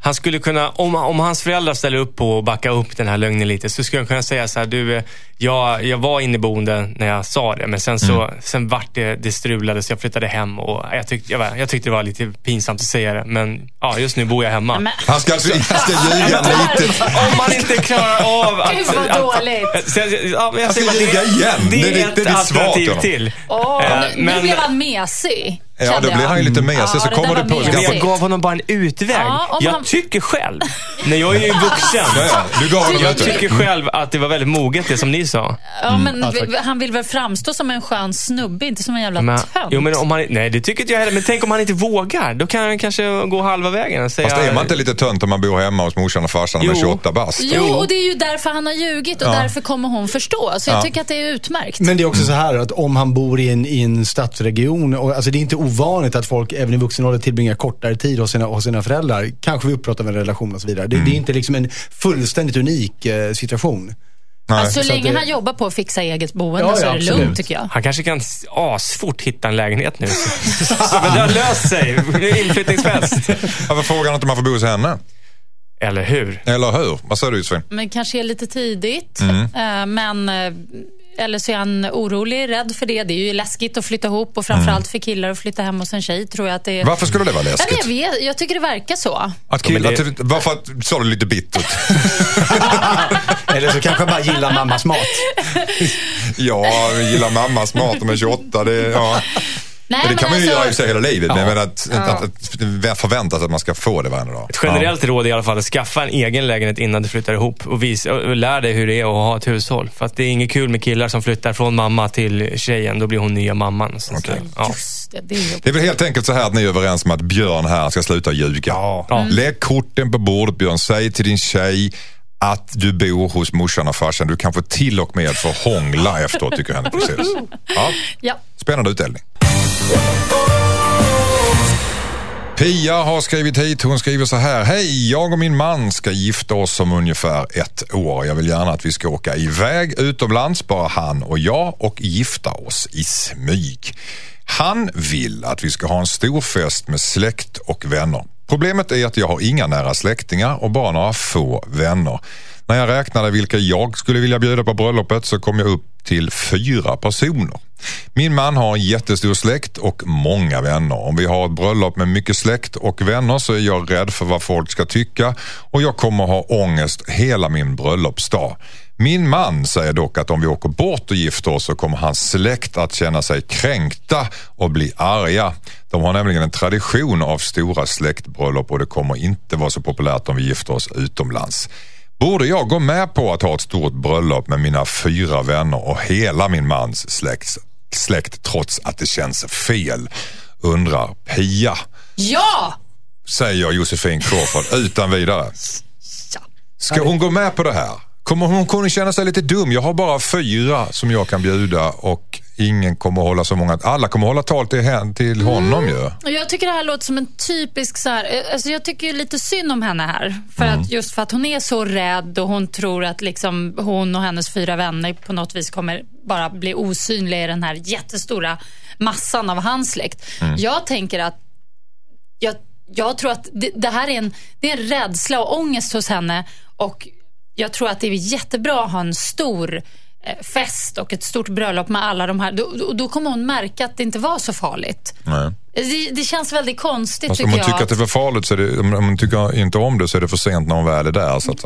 Han skulle kunna, om, om hans föräldrar ställer upp på att backa upp den här lögnen lite, så skulle han kunna säga så här, du, eh, jag, jag var inneboende när jag sa det, men sen så sen vart det, det strulade så jag flyttade hem och jag tyckte, jag, jag tyckte det var lite pinsamt att säga det, men ja, just nu bor jag hemma. Men, Han ska, alltså, han ska ljuga lite. Om man inte klarar av att... Gud, vad att- dåligt. att- jag- ja, jag Han ska ljuga igen. Det Det är ett det är alternativ till. åh, Eh, nu, nu men- blev han mesig. Ja, då blir jag. han ju lite mesig. Ja, så det kommer där du var på... Men jag gav honom bara en utväg. Ja, jag han- tycker själv, när jag är ju vuxen, Ja, ja, du gav honom jag tycker själv att det var väldigt moget det som ni sa. Ja, men Ja, tack. vi- han vill väl framstå som en skön snubbe, inte som en jävla Men, tönt. jo, men om han, nej, det tycker inte jag heller. Men tänk om han inte vågar. Då kan han kanske gå halva vägen och säga... Fast är man inte lite tönt om man bor hemma hos morsan och farsan och är Jo. 28 bast? Jo, och det är ju därför han har ljugit och Ja. därför kommer hon förstå. Så jag Ja. tycker att det är utmärkt. Men det är också så här att om han bor i en, i en stadsregion, och, alltså det är inte ovanligt att folk även i vuxen ålder tillbringar kortare tid hos sina, hos sina föräldrar. Kanske vid uppbrott av en relation och så vidare. Det, det är inte liksom en fullständigt unik eh, situation. Nej. alltså, så länge det- han jobbar på att fixa eget boende Ja, så ja, är det absolut. lugnt tycker jag. Han kanske kan asfort hitta en lägenhet nu. Men det har löst sig. Det är inflyttningsfest. Varför frågar han inte om man får bo hos henne? Eller hur? Eller hur? Vad säger du Josefin? Men kanske är lite tidigt. Mm. Eh, Men, eh, eller så är han orolig, rädd för det. Det är ju läskigt att flytta ihop och framförallt för killar att flytta hem hos en tjej tror jag att det är. Varför skulle det vara läskigt? jag, vet, jag tycker det verkar så. Att killar, Ja, men att, varför att, sa du lite bittert? Eller så kanske bara gillar mammas mat. ja, gillar mammas mat om jag är 28. Det, ja. Nej, det men kan man ju alltså- göra i sig hela livet. Men Ja. menar att, att, att, att förvänta sig att man ska få det varje dag. Ett generellt råd är i alla fall att skaffa en egen lägenhet innan du flyttar ihop och, visa, och lär dig hur det är att ha ett hushåll. För att det är inget kul med killar som flyttar från mamma till tjejen. Då blir hon nya mamman. Så, Okej. så, ja. Just det, det är. Det är väl helt enkelt så här att ni är överens om att Björn här ska sluta ljuga. Ja. Lägg korten på bordet Björn. Säg till din tjej att du bor hos morsan och farsan. Du kanske till och med får hångla efteråt tycker Henrik Fexeus. Ja, Ja. spännande utdelning. Pia har skrivit hit. Hon skriver så här. Hej, jag och min man ska gifta oss om ungefär ett år. Jag vill gärna att vi ska åka iväg utomlands, bara han och jag, och gifta oss i smyg. Han vill att vi ska ha en stor fest med släkt och vänner. Problemet är att jag har inga nära släktingar och bara några få vänner. När jag räknade vilka jag skulle vilja bjuda på bröllopet så kom jag upp till fyra personer. Min man har en jättestor släkt och många vänner. Om vi har ett bröllop med mycket släkt och vänner så är jag rädd för vad folk ska tycka och jag kommer ha ångest hela min bröllopsdag. Min man säger dock att om vi åker bort och gifter oss så kommer hans släkt att känna sig kränkta och bli arga. De har nämligen en tradition av stora släktbröllop och det kommer inte vara så populärt om vi gifter oss utomlands. Borde jag gå med på att ha ett stort bröllop med mina fyra vänner och hela min mans släkt, släkt trots att det känns fel? Undrar Pia. Ja! Säger Josefin Crawford utan vidare. Ska hon gå med på det här? Kommer hon kunna känna sig lite dum? Jag har bara fyra som jag kan bjuda och ingen kommer hålla så många. Alla kommer hålla tal till, hen, till honom ju. Och Jag tycker det här låter som en typisk så här, eh, alltså jag tycker ju lite synd om henne här. För att just för att hon är så rädd och hon tror att liksom hon och hennes fyra vänner på något vis kommer bara bli osynliga i den här jättestora massan av hans släkt. Jag tänker att jag jag tror att det, det här är en, det är en rädsla och ångest hos henne. Och jag tror att det är jättebra att ha en stor eh, fest och ett stort bröllop med alla de här. Då, då, då kommer hon märka att det inte var så farligt. Nej. Det, det känns väldigt konstigt Alltså, om tycker hon tycker jag. att det är för farligt, så är det, om om hon tycker inte om det så är det för sent när hon väl är där. Så att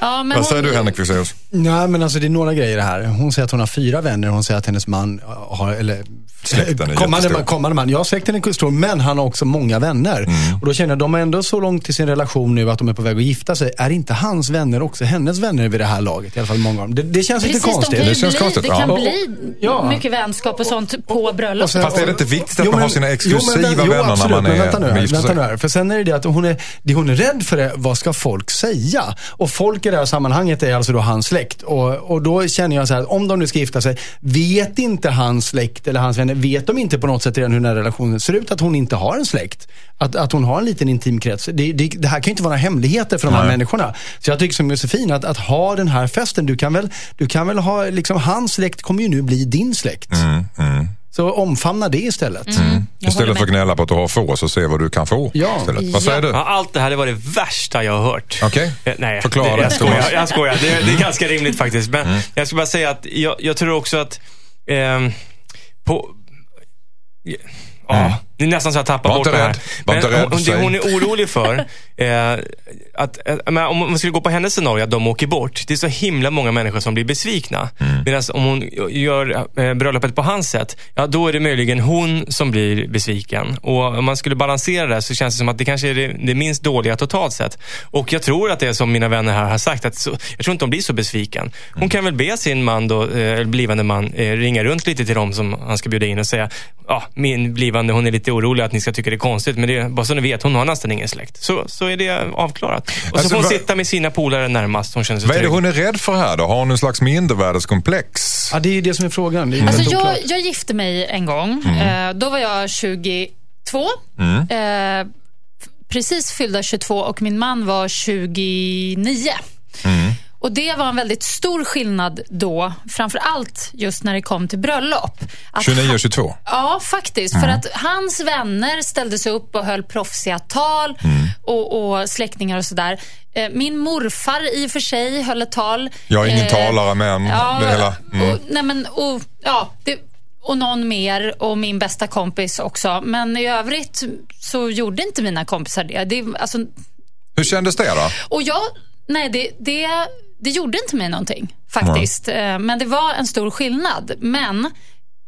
ja, men Vad säger hon- du Henrik Fexeus? Nej, men alltså det är några grejer här. Hon säger att hon har fyra vänner. Hon säger att hennes man har, eller Släkten är kommande, man, kommande man. Ja, släkten är stor, men han har också många vänner. Mm. Och då känner jag, de är ändå så långt i sin relation nu att de är på väg att gifta sig. Är inte hans vänner också hennes vänner vid det här laget? I alla fall många av dem. Det, det känns Precis, lite konstigt. de Det känns bli, konstigt, det ja. kan Och- bli ja. mycket vänskap och sånt på bröllopet. sen- Fast är det inte viktigt att Jo, man har men- sina jo, men vä- jo, absolut, man men är vänta nu, här, vänta nu här. För sen är det det att hon är, det hon är rädd för är, vad ska folk säga? Och folk i det här sammanhanget är alltså då hans släkt. Och, och då känner jag så här, att om de nu ska gifta sig, vet inte hans släkt eller hans vänner, vet de inte på något sätt redan hur den här relationen ser ut? Att hon inte har en släkt? Att, att hon har en liten intim krets? Det, det, det här kan ju inte vara några hemligheter för de här Nej. människorna. Så jag tycker som Josefin, att, att ha den här festen, du kan väl, du kan väl ha, liksom hans släkt kommer ju nu bli din släkt. Mm, Så omfamna det istället. Jag håller Istället för att gnälla på att du har få, så se vad du kan få. Ja. Istället. Vad säger du? Ja, allt det här det var det värsta jag har hört. Okej. Eh, Nej, Förklara det, jag skojar. Jag skojar. Det, det är ganska rimligt faktiskt. Men jag ska bara säga att jag, jag tror också att ehm, på... Ja, det är nästan så jag tappar Var bort det här. Var inte rädd, hon, det hon är orolig för, eh, att, eh, men om man skulle gå på hennes scenario, att de åker bort. Det är så himla många människor som blir besvikna. Mm. Medan om hon gör eh, bröllopet på hans sätt, ja då är det möjligen hon som blir besviken. Och om man skulle balansera det så känns det som att det kanske är det, det minst dåliga totalt sett. Och jag tror att det är som mina vänner här har sagt, att så, jag tror inte de blir så besviken. Hon kan väl be sin man då, eh, blivande man, eh, ringa runt lite till dem som han ska bjuda in och säga, ja, min blivande, hon är lite orolig att ni ska tycka det är konstigt, men det bara så ni vet, hon har nästan ingen släkt. Så, så är det avklarat. Och så Alltså, får hon vad- sitta med sina polare närmast, hon känner sig Vad är det hon är rädd för här då? Har hon en slags mindervärdeskomplex? Ja, det är ju det som är frågan. Är ju Alltså jag, jag gifte mig en gång. Eh, då var jag 22. Eh, f- precis fyllda 22 och min man var 29. Och Det var en väldigt stor skillnad då, framför allt just när det kom till bröllop. Att 29 han- och 22? Ja, faktiskt. För att hans vänner ställde sig upp och höll proffsiga tal och, och släktingar och sådär. Eh, Min morfar i och för sig höll ett tal. Jag är ingen Eh, talare men Ja, det hela... Mm. och, nej men, och, ja, det, och någon mer och min bästa kompis också. Men i övrigt så gjorde inte mina kompisar det. det alltså, Hur kändes det då? och jag, nej det, det, det gjorde inte mig någonting faktiskt. Eh, Men det var en stor skillnad. Men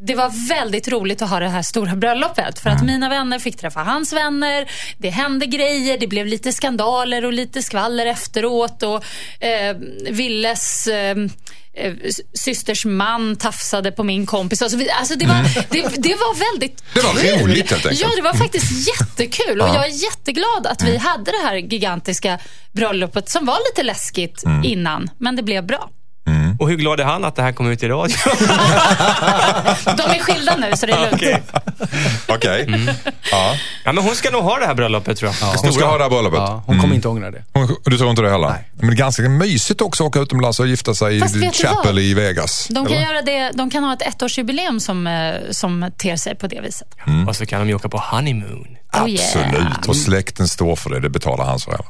det var väldigt roligt att ha det här stora bröllopet. För att mina vänner fick träffa hans vänner. Det hände grejer, det blev lite skandaler och lite skvaller efteråt. Och eh, Villes eh, eh, systers man tafsade på min kompis och så vidare. Alltså det, var, det, det var väldigt Det var kul. roligt, helt enkelt. Ja, det var faktiskt jättekul. Och Ja. jag är jätteglad att vi hade det här gigantiska bröllopet som var lite läskigt innan, men det blev bra. Och hur glad är han att det här kommer ut i radio? De är skilda nu, så det är lugnt. Okej. Okej. Mm. Ja. Ja, men hon ska nog ha det här bröllopet tror jag. Det Hon ska ha det här bröllopet. Ja, hon kommer inte ångra det. Hon, du tror inte det heller? Men det är ganska mysigt också att åka utomlands och gifta sig Fast i Chapel vad? i Vegas. De kan, eller? göra det, de kan ha ett ettårsjubileum som, eh, som ter sig på det viset. Och så kan de ju åka på honeymoon. Oh, yeah. Absolut. Och släkten står för det. Det betalar hans föräldrar.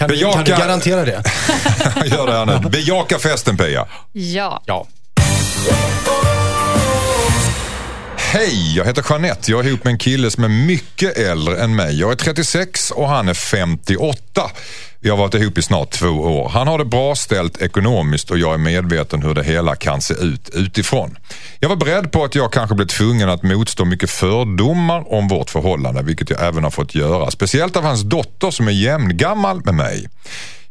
Kan, Bejaka- kan du garantera det? Gör det här nu. Bejaka festen Pia. Ja. Ja. Hej, jag heter Jeanette. Jag är ihop med en kille som är mycket äldre än mig. Jag är 36 och han är 58. Vi har varit ihop i snart två år. Han har det bra ställt ekonomiskt och jag är medveten hur det hela kan se ut utifrån. Jag var beredd på att jag kanske blev tvungen att motstå mycket fördomar om vårt förhållande, vilket jag även har fått göra. Speciellt av hans dotter som är jämngammal med mig.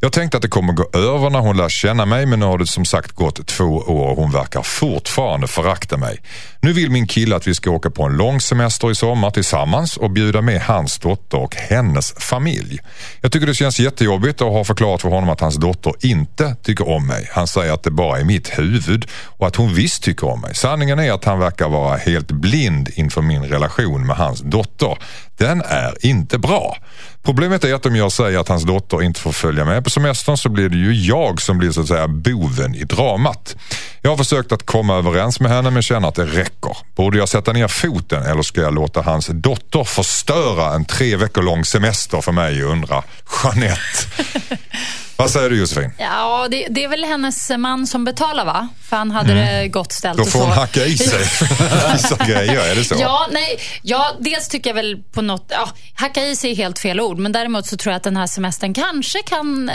Jag tänkte att det kommer gå över när hon lär känna mig men nu har det som sagt gått två år och hon verkar fortfarande förakta mig. Nu vill min kille att vi ska åka på en lång semester i sommar tillsammans och bjuda med hans dotter och hennes familj. Jag tycker det känns jättejobbigt och har förklarat för honom att hans dotter inte tycker om mig. Han säger att det bara är mitt huvud och att hon visst tycker om mig. Sanningen är att han verkar vara helt blind inför min relation med hans dotter. Den är inte bra. Problemet är att om jag säger att hans dotter inte får följa med på semestern så blir det ju jag som blir så att säga boven i dramat. Jag har försökt att komma överens med henne men känner att det räcker. Borde jag sätta ner foten eller ska jag låta hans dotter förstöra en tre veckor lång semester för mig undrar Jeanette. Vad säger du Josefin? Ja, det, det är väl hennes man som betalar va? För han hade det gott ställt Då får hon hacka i sig vissa grejer, är det så? Ja, nej, ja, dels tycker jag väl på något... Ja, hacka i sig är helt fel ord, men däremot så tror jag att den här semestern kanske kan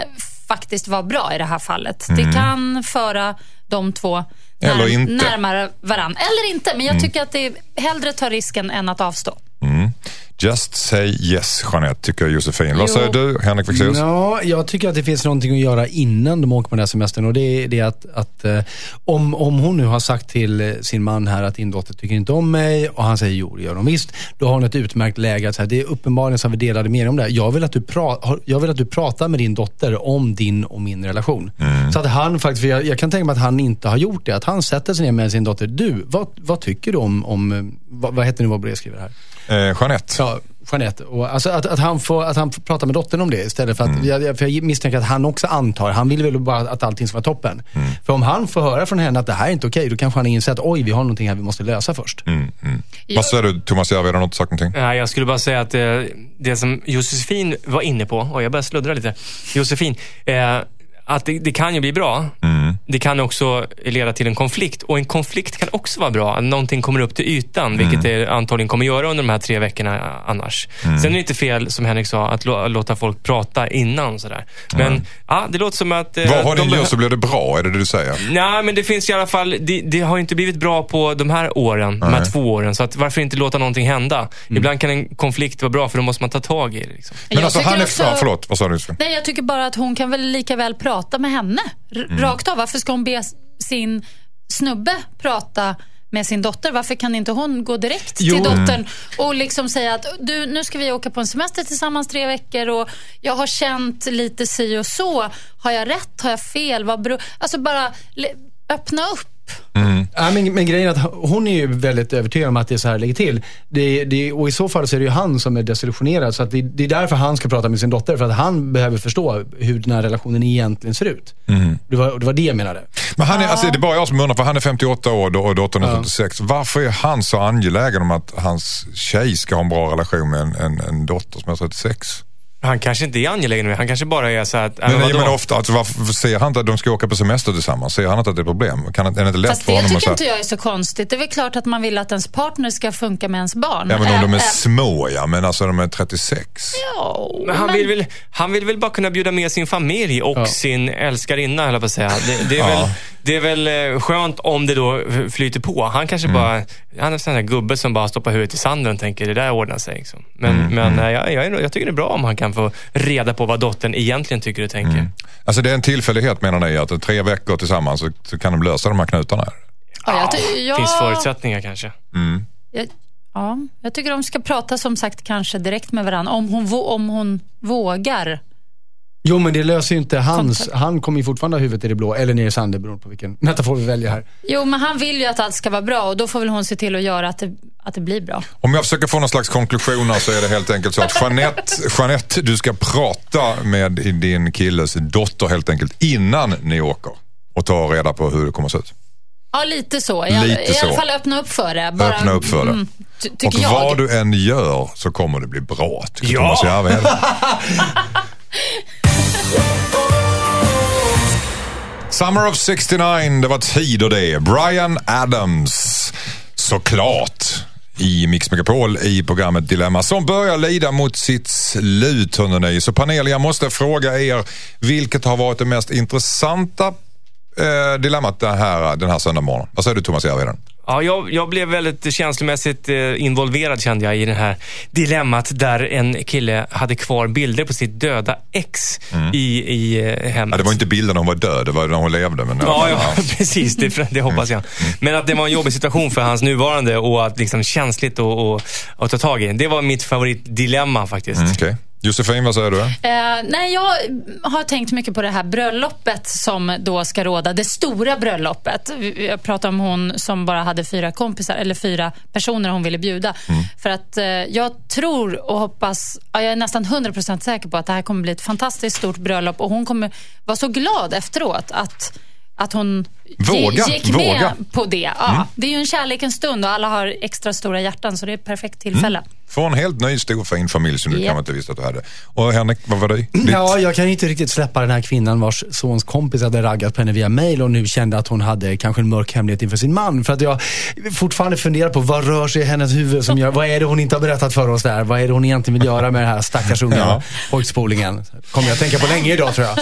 faktiskt vara bra i det här fallet. Det kan föra de två Eller inte. närmare varann. Eller inte, men jag tycker att det är hellre ta risken än att avstå. Just say yes Jeanette, tycker Josefin. Vad säger du Henrik Fexeus? Ja, jag tycker att det finns någonting att göra innan de åker på den här semestern och det är det att, att eh, om, om hon nu har sagt till eh, sin man här att din dotter tycker inte om mig och han säger jo, det gör hon visst. Då har hon ett utmärkt läge att säga, det är uppenbarligen så har vi delade meningar om det här. Jag vill, att du pra, jag vill att du pratar med din dotter om din och min relation. Så att han faktiskt, för jag, jag kan tänka mig att han inte har gjort det, att han sätter sig ner med sin dotter. Du, vad, vad tycker du om, om eh, vad, vad heter nu vad brevskrivare här? Eh, Jeanette? Ja, Jeanette. Och alltså att, att, han får, att han får prata med dottern om det istället för att, jag, för jag misstänker att han också antar, han vill väl bara att allting ska vara toppen. För om han får höra från henne att det här är inte okej, då kanske han inser att oj, vi har någonting här vi måste lösa först. Vad säger du Thomas Järve, har du något sagt någonting? Nej, jag skulle bara säga att eh, det som Josefin var inne på, och jag börjar sluddra lite. Josefin, eh, att det, det kan ju bli bra. Det kan också leda till en konflikt. Och en konflikt kan också vara bra. Att någonting kommer upp till ytan, vilket det antagligen kommer göra under de här tre veckorna eh, annars. Sen är det inte fel, som Henrik sa, att lå- låta folk prata innan. Sådär. Men ja, det låter som att... eh, Vad har ni gjort så blir det bra, är det det du säger? Nej, men det finns i alla fall, det, det har ju inte blivit bra på de här åren, de här två åren. Så att varför inte låta någonting hända? Mm. Ibland kan en konflikt vara bra, för då måste man ta tag i det. Liksom. Men Jag alltså han är... också- förlåt, vad sa du? Nej, jag tycker bara att hon kan väl lika väl prata med henne. R- Rakt av. Varför ska hon be sin snubbe prata med sin dotter? Varför kan inte hon gå direkt Jo. till dottern och liksom säga att du, nu ska vi åka på en semester tillsammans tre veckor och jag har känt lite si och så. Har jag rätt? Har jag fel? Vad beror... Alltså bara öppna upp. Ja, men, men grejen är att hon är ju väldigt övertygad om att det är så här det ligger till. Det, det, och i så fall så är det ju han som är desillusionerad. Så att det, det är därför han ska prata med sin dotter. För att han behöver förstå hur den här relationen egentligen ser ut. Det, var, det var det jag menade. Men han är, alltså, det är bara jag som undrar, för han är 58 år och dottern är 36. Varför är han så angelägen om att hans tjej ska ha en bra relation med en, en, en dotter som är 36? Han kanske inte är angelägen med. Han kanske bara är så att... äh, Men, vadå? men ofta, alltså, varför ser han inte att de ska åka på semester tillsammans? Ser han inte att det är ett problem? Kan, är det inte lätt Fast för det honom att tycker säga... inte jag är så konstigt. Det är väl klart att man vill att ens partner ska funka med ens barn. Ja men om de är Ä- ä- små ja, men alltså de är 36. Ja, Men han, men- Vill väl, han vill väl bara kunna bjuda med sin familj och sin älskarinna, höll jag på att säga. Det, det, är Ja. väl, det är väl eh, skönt om det då flyter på. Han kanske Mm. bara, han är en sån där gubbe som bara stoppar huvudet i sanden och tänker det där ordnar sig. Liksom. Men, Mm, men eh, jag, jag, nog- jag tycker det är bra om han kan få reda på vad dottern egentligen tycker och tänker. Alltså det är en tillfällighet menar ni, att tre veckor tillsammans så, så kan de lösa de här knutarna? Ja, jag ty- ja, Finns förutsättningar kanske. Jag, ja, jag tycker de ska prata som sagt kanske direkt med varandra. Om hon, vå- om hon vågar. Jo, men det löser ju inte hans... Kontakt. Han kommer ju fortfarande ha huvudet i det blå, eller ner i sanden beroende på vilken metafor vi väljer här. Jo, men han vill ju att allt ska vara bra och då får väl hon se till att göra att det, att det blir bra. Om jag försöker få någon slags konklusion här så är det helt enkelt så att Jeanette, Jeanette du ska prata med din killes dotter helt enkelt innan ni åker och ta reda på hur det kommer att se ut. Ja, lite så. I, all, Lite i alla så. fall öppna upp för det. Bara, Öppna upp för det. Mm, ty- Och jag. vad du än gör så kommer det bli bra. Tycker Ja! Thomas Järvheden. Summer of 69, det var tid och det. Brian Adams, såklart. I Mix Megapol i programmet Dilemma som börjar lida mot sitt slut. hörrni. Så panel, jag måste fråga er vilket har varit det mest intressanta eh, dilemmat den här, den här söndagmorgonen? Vad säger du Thomas Järvheden? Ja, jag, jag blev väldigt känslomässigt eh, involverad kände jag i det här dilemmat där en kille hade kvar bilder på sitt döda ex i, i eh, hemmet. Mm. Ja, det var inte bilden när hon var död, det var när hon levde. Men, Ja, ja precis. Det, det hoppas jag. Men att det var en jobbig situation för hans nuvarande och att liksom känsligt att, att, att ta tag i. Det var mitt favoritdilemma faktiskt. Mm, okej. Josefin, vad säger du? Eh, nej, jag har tänkt mycket på det här bröllopet som då ska råda. Det stora bröllopet. Jag pratar om hon som bara hade fyra kompisar, eller fyra personer hon ville bjuda. För att eh, jag tror och hoppas, ja, jag är nästan 100% säker på att det här kommer bli ett fantastiskt stort bröllop och hon kommer vara så glad efteråt att att hon Våga, gick med våga. på det. Ja, Det är ju en kärlekens stund och alla har extra stora hjärtan så det är ett perfekt tillfälle. Få en helt ny stor fin familj som du Ja. kanske inte visste att du hade. Och Henrik, vad var det? Ditt? Ja, jag kan inte riktigt släppa den här kvinnan vars sons kompis hade raggat på henne via mail och nu kände att hon hade kanske en mörk hemlighet inför sin man. För att jag fortfarande funderar på vad rör sig i hennes huvud som gör, vad är det hon inte har berättat för oss där? Vad är det hon egentligen vill göra med den här stackars unga Ja. pojkspolingen? kommer jag att tänka på länge idag tror jag.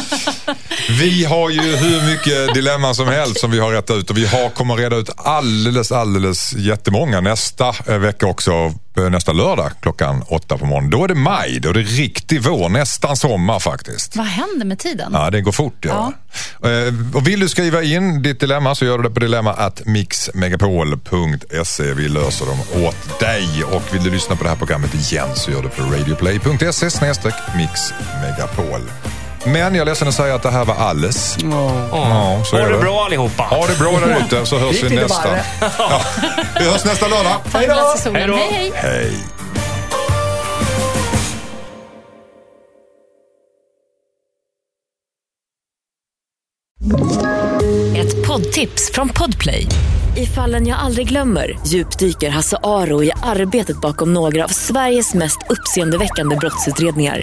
Vi har ju hur mycket dilemman som helst som vi har rätt ut och vi har, kommer reda ut alldeles, alldeles jättemånga nästa eh, vecka också. eh, Nästa lördag klockan åtta på morgonen. Då är det maj, då är det riktig vår, nästan sommar faktiskt. Vad händer med tiden? Ja, det går fort. Ja. Eh, Och vill du skriva in ditt dilemma så gör du det på dilemma.mixmegapol.se. Vi löser dem åt dig. Och vill du lyssna på det här programmet igen så gör du på radioplay.se mixmegapol. Men jag är ledsen att säga att det här var alles. Ja, så Ha är det bra allihopa. Ha det bra där ute så hörs vi nästa. Ja, vi hörs nästa lördag. Hej då. hej. hej. Hej. Ett poddtips från Podplay. I fallen jag aldrig glömmer djupdyker Hasse Aro i arbetet bakom några av Sveriges mest uppseendeväckande brottsutredningar.